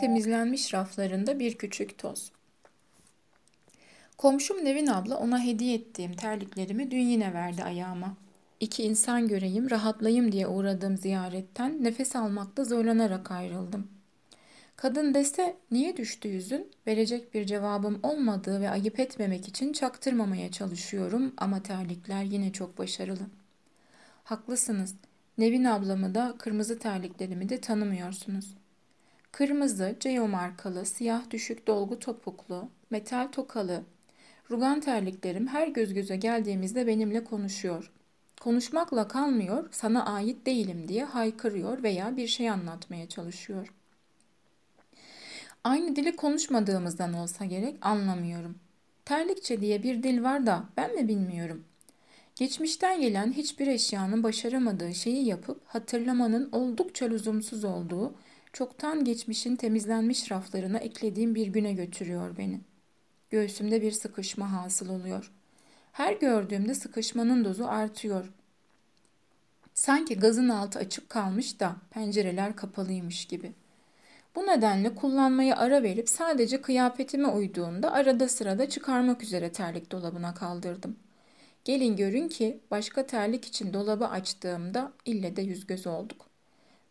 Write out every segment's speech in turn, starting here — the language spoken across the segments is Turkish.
Temizlenmiş raflarında bir küçük toz. Komşum Nevin abla ona hediye ettiğim terliklerimi dün yine verdi ayağıma. İki insan göreyim, rahatlayayım diye uğradığım ziyaretten nefes almakta zorlanarak ayrıldım. Kadın dese niye düştü yüzün? Verecek bir cevabım olmadığı ve ayıp etmemek için çaktırmamaya çalışıyorum ama terlikler yine çok başarılı. Haklısınız. Nevin ablamı da kırmızı terliklerimi de tanımıyorsunuz. Kırmızı, Ceo markalı, siyah düşük dolgu topuklu, metal tokalı, rugan terliklerim her göz göze geldiğimizde benimle konuşuyor. Konuşmakla kalmıyor, sana ait değilim diye haykırıyor veya bir şey anlatmaya çalışıyor. Aynı dili konuşmadığımızdan olsa gerek anlamıyorum. Terlikçe diye bir dil var da ben mi bilmiyorum. Geçmişten gelen hiçbir eşyanın başaramadığı şeyi yapıp hatırlamanın oldukça lüzumsuz olduğu, çoktan geçmişin temizlenmiş raflarına eklediğim bir güne götürüyor beni. Göğsümde bir sıkışma hasıl oluyor. Her gördüğümde sıkışmanın dozu artıyor. Sanki gazın altı açık kalmış da pencereler kapalıymış gibi. Bu nedenle kullanmaya ara verip sadece kıyafetime uyduğunda arada sırada çıkarmak üzere terlik dolabına kaldırdım. Gelin görün ki başka terlik için dolabı açtığımda ille de yüz göz olduk.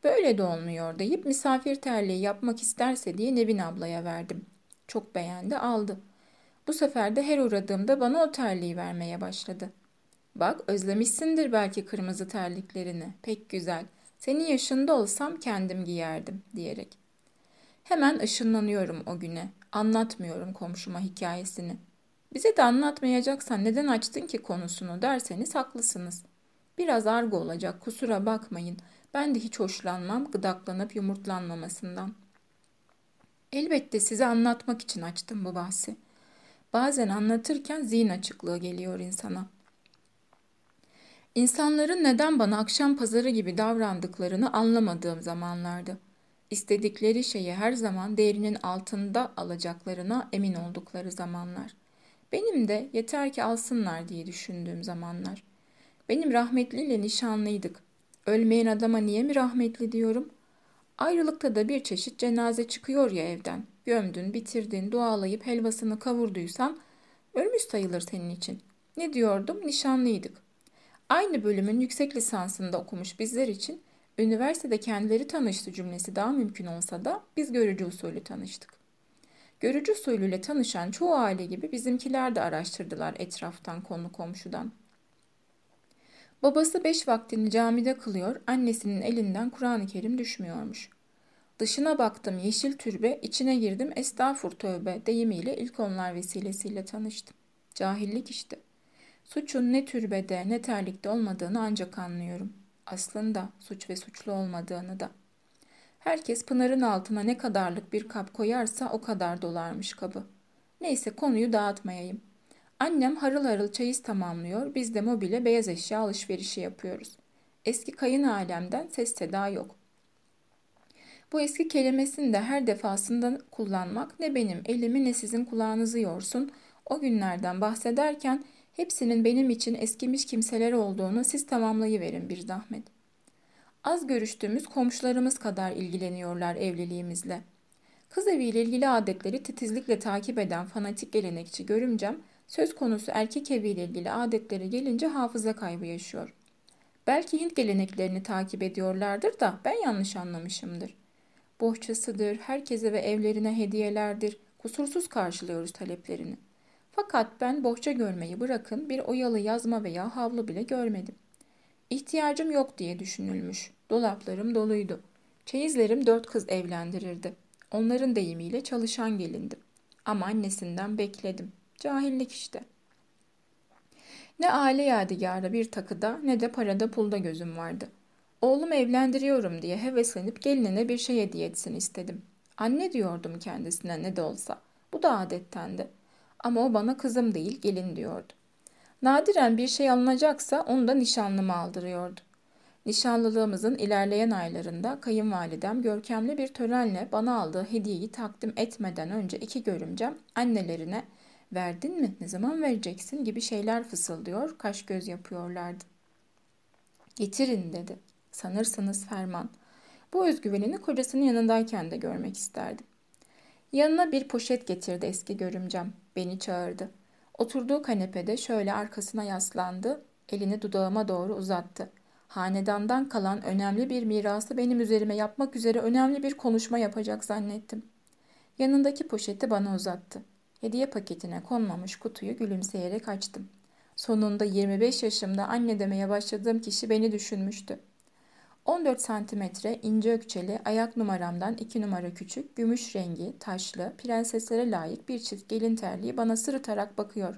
Böyle de olmuyor deyip misafir terliği yapmak isterse diye Nevin ablaya verdim. Çok beğendi aldı. Bu sefer de her uğradığımda bana o terliği vermeye başladı. Bak özlemişsindir belki kırmızı terliklerini. Pek güzel. Senin yaşında olsam kendim giyerdim diyerek. Hemen ışınlanıyorum o güne. Anlatmıyorum komşuma hikayesini. Bize de anlatmayacaksan neden açtın ki konusunu derseniz haklısınız. Biraz argo olacak kusura bakmayın. Ben de hiç hoşlanmam gıdaklanıp yumurtlanmamasından. Elbette size anlatmak için açtım bu bahsi. Bazen anlatırken zihin açıklığı geliyor insana. İnsanların neden bana akşam pazarı gibi davrandıklarını anlamadığım zamanlardı. İstedikleri şeyi her zaman değerinin altında alacaklarına emin oldukları zamanlar. Benim de yeter ki alsınlar diye düşündüğüm zamanlar. Benim rahmetliyle nişanlıydık. Ölmeyen adama niye mi rahmetli diyorum? Ayrılıkta da bir çeşit cenaze çıkıyor ya evden. Gömdün, bitirdin, dualayıp helvasını kavurduysan ölmüş sayılır senin için. Ne diyordum? Nişanlıydık. Aynı bölümün yüksek lisansında okumuş bizler için üniversitede kendileri tanıştı cümlesi daha mümkün olsa da biz görücü usulü tanıştık. Görücü usulüyle tanışan çoğu aile gibi bizimkiler de araştırdılar etraftan konu komşudan. Babası beş vaktini camide kılıyor, annesinin elinden Kur'an-ı Kerim düşmüyormuş. Dışına baktım yeşil türbe, içine girdim estağfur tövbe deyimiyle ilk onlar vesilesiyle tanıştım. Cahillik işte. Suçun ne türbede ne terlikte olmadığını ancak anlıyorum. Aslında suç ve suçlu olmadığını da. Herkes Pınar'ın altına ne kadarlık bir kap koyarsa o kadar dolarmış kabı. Neyse konuyu dağıtmayayım. Annem harıl harıl çeyiz tamamlıyor, biz de mobile beyaz eşya alışverişi yapıyoruz. Eski kayın alemden ses seda yok. Bu eski kelimesini de her defasında kullanmak ne benim elimi ne sizin kulağınızı yorsun. O günlerden bahsederken hepsinin benim için eskimiş kimseler olduğunu siz tamamlayıverin bir zahmet. Az görüştüğümüz komşularımız kadar ilgileniyorlar evliliğimizle. Kız eviyle ilgili adetleri titizlikle takip eden fanatik gelenekçi görümcem, söz konusu erkek eviyle ilgili adetlere gelince hafıza kaybı yaşıyor. Belki Hint geleneklerini takip ediyorlardır da ben yanlış anlamışımdır. Bohçasıdır, herkese ve evlerine hediyelerdir, kusursuz karşılıyoruz taleplerini. Fakat ben bohça görmeyi bırakın bir oyalı yazma veya havlu bile görmedim. İhtiyacım yok diye düşünülmüş. Dolaplarım doluydu. Çeyizlerim dört kız evlendirirdi. Onların deyimiyle çalışan gelindim. Ama annesinden bekledim. Cahillik işte. Ne aile yadigarı bir takıda ne de parada pulda gözüm vardı. Oğlum evlendiriyorum diye heveslenip gelinine bir şey hediye etsin istedim. Anne diyordum kendisine ne de olsa. Bu da adettendi. Ama o bana kızım değil gelin diyordu. Nadiren bir şey alınacaksa onu da nişanlıma aldırıyordu. Nişanlılığımızın ilerleyen aylarında kayınvalidem görkemli bir törenle bana aldığı hediyeyi takdim etmeden önce iki görümcem annelerine verdin mi ne zaman vereceksin gibi şeyler fısıldıyor kaş göz yapıyorlardı. Getirin dedi. Sanırsınız ferman. Bu özgüvenini kocasının yanındayken de görmek isterdim. Yanına bir poşet getirdi eski görümcem. Beni çağırdı. Oturduğu kanepede şöyle arkasına yaslandı, elini dudağıma doğru uzattı. Hanedandan kalan önemli bir mirası benim üzerime yapmak üzere önemli bir konuşma yapacak zannettim. Yanındaki poşeti bana uzattı. Hediye paketine konmamış kutuyu gülümseyerek açtım. Sonunda 25 yaşımda anne demeye başladığım kişi beni düşünmüştü. 14 santimetre ince ökçeli ayak numaramdan 2 numara küçük, gümüş rengi, taşlı, prenseslere layık bir çift gelin terliği bana sırıtarak bakıyor.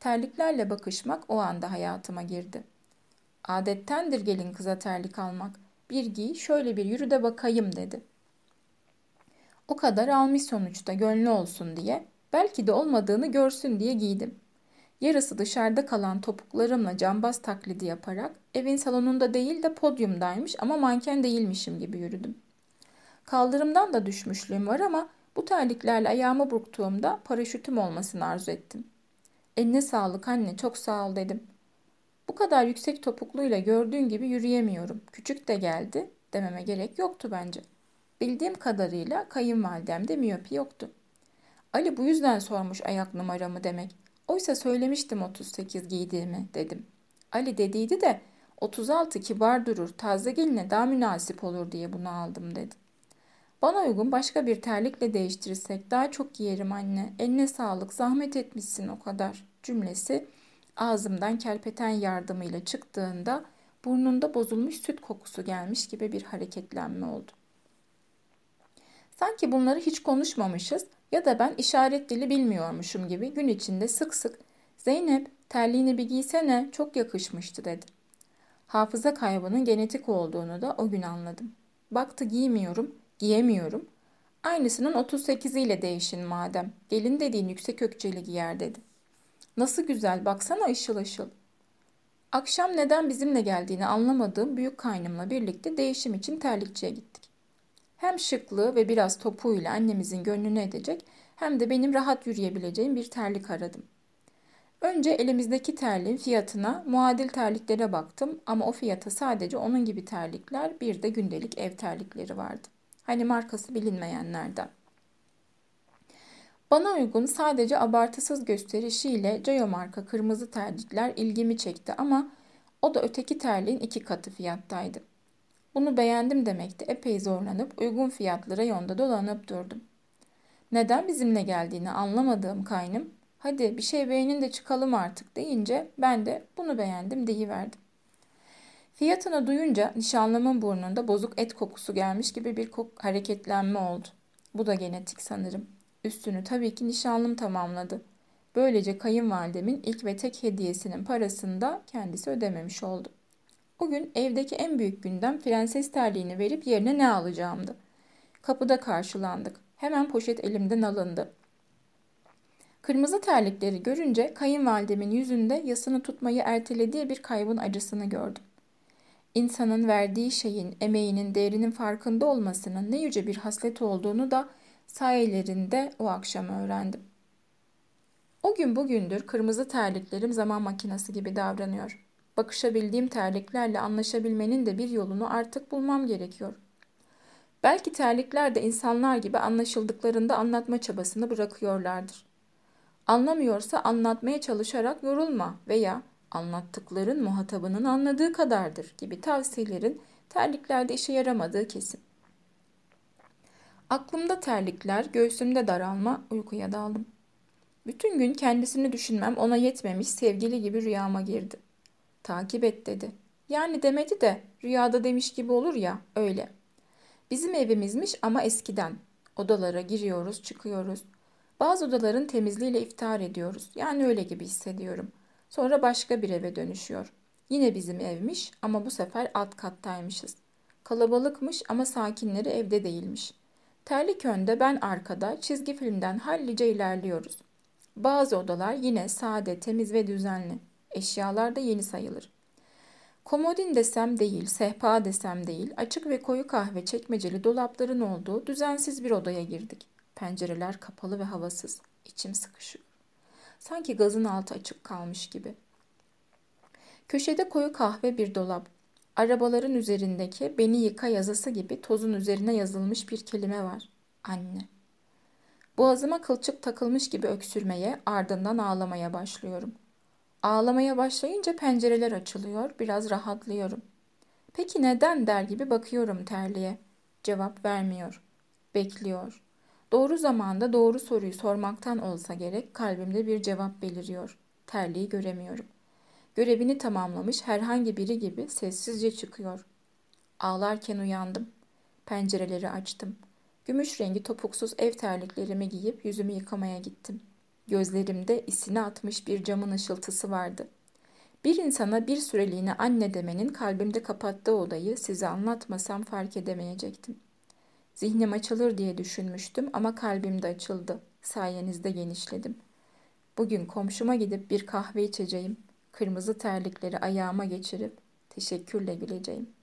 Terliklerle bakışmak o anda hayatıma girdi. Adettendir gelin kıza terlik almak. Bir giy, şöyle bir yürü de bakayım dedi. O kadar almış sonuçta gönlü olsun diye, belki de olmadığını görsün diye giydim. Yarısı dışarıda kalan topuklarımla cambaz taklidi yaparak evin salonunda değil de podyumdaymış ama manken değilmişim gibi yürüdüm. Kaldırımdan da düşmüşlüğüm var ama bu terliklerle ayağımı burktuğumda paraşütüm olmasını arzu ettim. Eline sağlık anne çok sağ ol dedim. Bu kadar yüksek topukluyla gördüğün gibi yürüyemiyorum. Küçük de geldi dememe gerek yoktu bence. Bildiğim kadarıyla kayınvalidemde miyopi yoktu. Ali bu yüzden sormuş ayak numaramı demek. Oysa söylemiştim 38 giydiğimi dedim. Ali dediydi de 36 kibar durur, taze geline daha münasip olur diye bunu aldım dedi. Bana uygun başka bir terlikle değiştirirsek daha çok giyerim anne. Eline sağlık, zahmet etmişsin o kadar cümlesi ağzımdan kelpeten yardımıyla çıktığında burnunda bozulmuş süt kokusu gelmiş gibi bir hareketlenme oldu. Sanki bunları hiç konuşmamışız ya da ben işaret dili bilmiyormuşum gibi gün içinde sık sık Zeynep terliğini bir giysene çok yakışmıştı dedi. Hafıza kaybının genetik olduğunu da o gün anladım. Baktı giymiyorum, giyemiyorum. Aynısının 38 ile değişin madem. Gelin dediğin yüksek ökçeli giyer dedi. Nasıl güzel baksana ışıl ışıl. Akşam neden bizimle geldiğini anlamadığım büyük kaynımla birlikte değişim için terlikçiye gittik. Hem şıklığı ve biraz topuğuyla annemizin gönlünü edecek hem de benim rahat yürüyebileceğim bir terlik aradım. Önce elimizdeki terliğin fiyatına muadil terliklere baktım ama o fiyata sadece onun gibi terlikler bir de gündelik ev terlikleri vardı. Hani markası bilinmeyenlerden. Bana uygun sadece abartısız gösterişiyle Cayo marka kırmızı terlikler ilgimi çekti ama o da öteki terliğin iki katı fiyattaydı. Bunu beğendim demekti epey zorlanıp uygun fiyatlı reyonda dolanıp durdum. Neden bizimle geldiğini anlamadığım kaynım hadi bir şey beğenin de çıkalım artık deyince ben de bunu beğendim deyiverdim. Fiyatını duyunca nişanlımın burnunda bozuk et kokusu gelmiş gibi bir kok hareketlenme oldu. Bu da genetik sanırım. Üstünü tabii ki nişanlım tamamladı. Böylece kayınvalidemin ilk ve tek hediyesinin parasını da kendisi ödememiş oldu. O gün evdeki en büyük gündem prenses terliğini verip yerine ne alacağımdı. Kapıda karşılandık. Hemen poşet elimden alındı. Kırmızı terlikleri görünce kayınvalidemin yüzünde yasını tutmayı ertelediği bir kaybın acısını gördüm. İnsanın verdiği şeyin, emeğinin değerinin farkında olmasının ne yüce bir haslet olduğunu da sayelerinde o akşam öğrendim. O gün bugündür kırmızı terliklerim zaman makinesi gibi davranıyor. Bakışabildiğim terliklerle anlaşabilmenin de bir yolunu artık bulmam gerekiyor. Belki terlikler de insanlar gibi anlaşıldıklarında anlatma çabasını bırakıyorlardır. Anlamıyorsa anlatmaya çalışarak yorulma veya anlattıkların muhatabının anladığı kadardır gibi tavsiyelerin terliklerde işe yaramadığı kesin. Aklımda terlikler, göğsümde daralma, uykuya daldım. Bütün gün kendisini düşünmem ona yetmemiş sevgili gibi rüyama girdi. Takip et dedi. Yani demedi de rüyada demiş gibi olur ya öyle. Bizim evimizmiş ama eskiden. Odalara giriyoruz çıkıyoruz. Bazı odaların temizliğiyle iftar ediyoruz. Yani öyle gibi hissediyorum. Sonra başka bir eve dönüşüyor. Yine bizim evmiş ama bu sefer alt kattaymışız. Kalabalıkmış ama sakinleri evde değilmiş. Terlik önde ben arkada çizgi filmden hallice ilerliyoruz. Bazı odalar yine sade, temiz ve düzenli. Eşyalar da yeni sayılır. Komodin desem değil, sehpa desem değil, açık ve koyu kahve çekmeceli dolapların olduğu düzensiz bir odaya girdik. Pencereler kapalı ve havasız. İçim sıkışıyor. Sanki gazın altı açık kalmış gibi. Köşede koyu kahve bir dolap. Arabaların üzerindeki beni yıka yazısı gibi tozun üzerine yazılmış bir kelime var. Anne. Boğazıma kılçık takılmış gibi öksürmeye, ardından ağlamaya başlıyorum. Ağlamaya başlayınca pencereler açılıyor, biraz rahatlıyorum. Peki neden der gibi bakıyorum terliğe. Cevap vermiyor. Bekliyor. Doğru zamanda doğru soruyu sormaktan olsa gerek kalbimde bir cevap beliriyor. Terliği göremiyorum. Görevini tamamlamış herhangi biri gibi sessizce çıkıyor. Ağlarken uyandım. Pencereleri açtım. Gümüş rengi topuksuz ev terliklerimi giyip yüzümü yıkamaya gittim. Gözlerimde isini atmış bir camın ışıltısı vardı. Bir insana bir süreliğine anne demenin kalbimde kapattığı odayı size anlatmasam fark edemeyecektim. Zihnim açılır diye düşünmüştüm ama kalbim de açıldı. Sayenizde genişledim. Bugün komşuma gidip bir kahve içeceğim. Kırmızı terlikleri ayağıma geçirip teşekkürle güleceğim.''